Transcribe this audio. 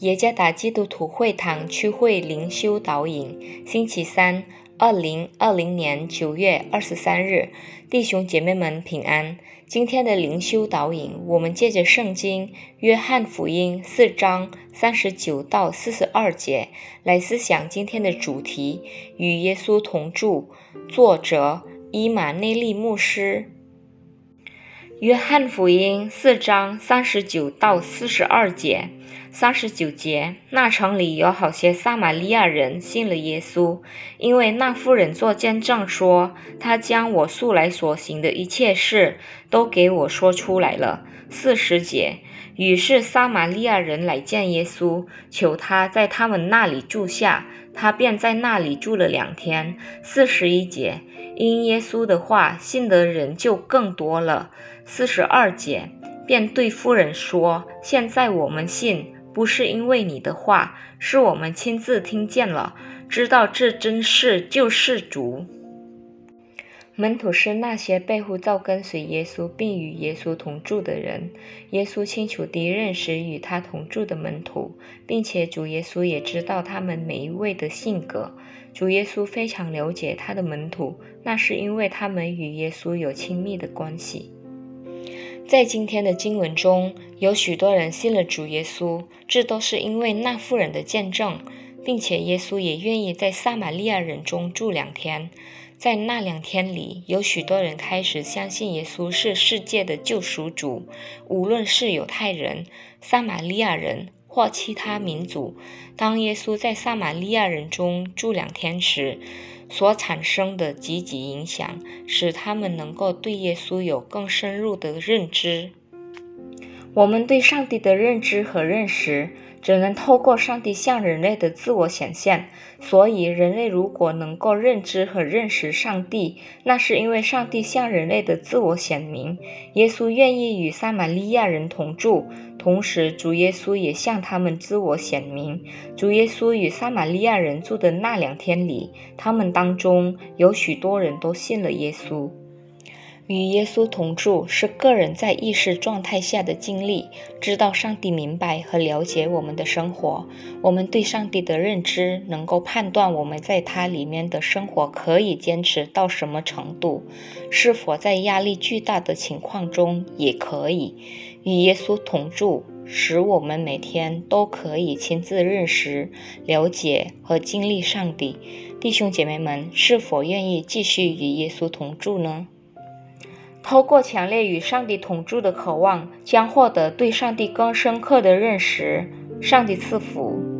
耶加达基督徒会堂区会灵修导引，星期三，二零二零年九月二十三日，弟兄姐妹们平安。今天的灵修导引，我们借着圣经约翰福音四章三十九到四十二节来思想今天的主题：与耶稣同住。作者伊玛内利牧师。约翰福音四章三十九到四十二节，三十九节，那城里有好些撒玛利亚人信了耶稣，因为那妇人做见证说，他将我素来所行的一切事都给我说出来了。四十节，于是撒玛利亚人来见耶稣，求他在他们那里住下，他便在那里住了两天。四十一节。因耶稣的话，信的人就更多了。四十二节，便对夫人说：“现在我们信，不是因为你的话，是我们亲自听见了，知道这真是救世主。”门徒是那些被呼召跟随耶稣并与耶稣同住的人。耶稣清楚地认识与他同住的门徒，并且主耶稣也知道他们每一位的性格。主耶稣非常了解他的门徒，那是因为他们与耶稣有亲密的关系。在今天的经文中有许多人信了主耶稣，这都是因为那妇人的见证，并且耶稣也愿意在撒玛利亚人中住两天。在那两天里，有许多人开始相信耶稣是世界的救赎主。无论是犹太人、撒玛利亚人或其他民族，当耶稣在撒玛利亚人中住两天时，所产生的积极影响，使他们能够对耶稣有更深入的认知。我们对上帝的认知和认识。只能透过上帝向人类的自我显现，所以人类如果能够认知和认识上帝，那是因为上帝向人类的自我显明。耶稣愿意与撒玛利亚人同住，同时主耶稣也向他们自我显明。主耶稣与撒玛利亚人住的那两天里，他们当中有许多人都信了耶稣。与耶稣同住是个人在意识状态下的经历，知道上帝明白和了解我们的生活。我们对上帝的认知能够判断我们在他里面的生活可以坚持到什么程度，是否在压力巨大的情况中也可以。与耶稣同住，使我们每天都可以亲自认识、了解和经历上帝。弟兄姐妹们，是否愿意继续与耶稣同住呢？透过强烈与上帝同住的渴望，将获得对上帝更深刻的认识。上帝赐福。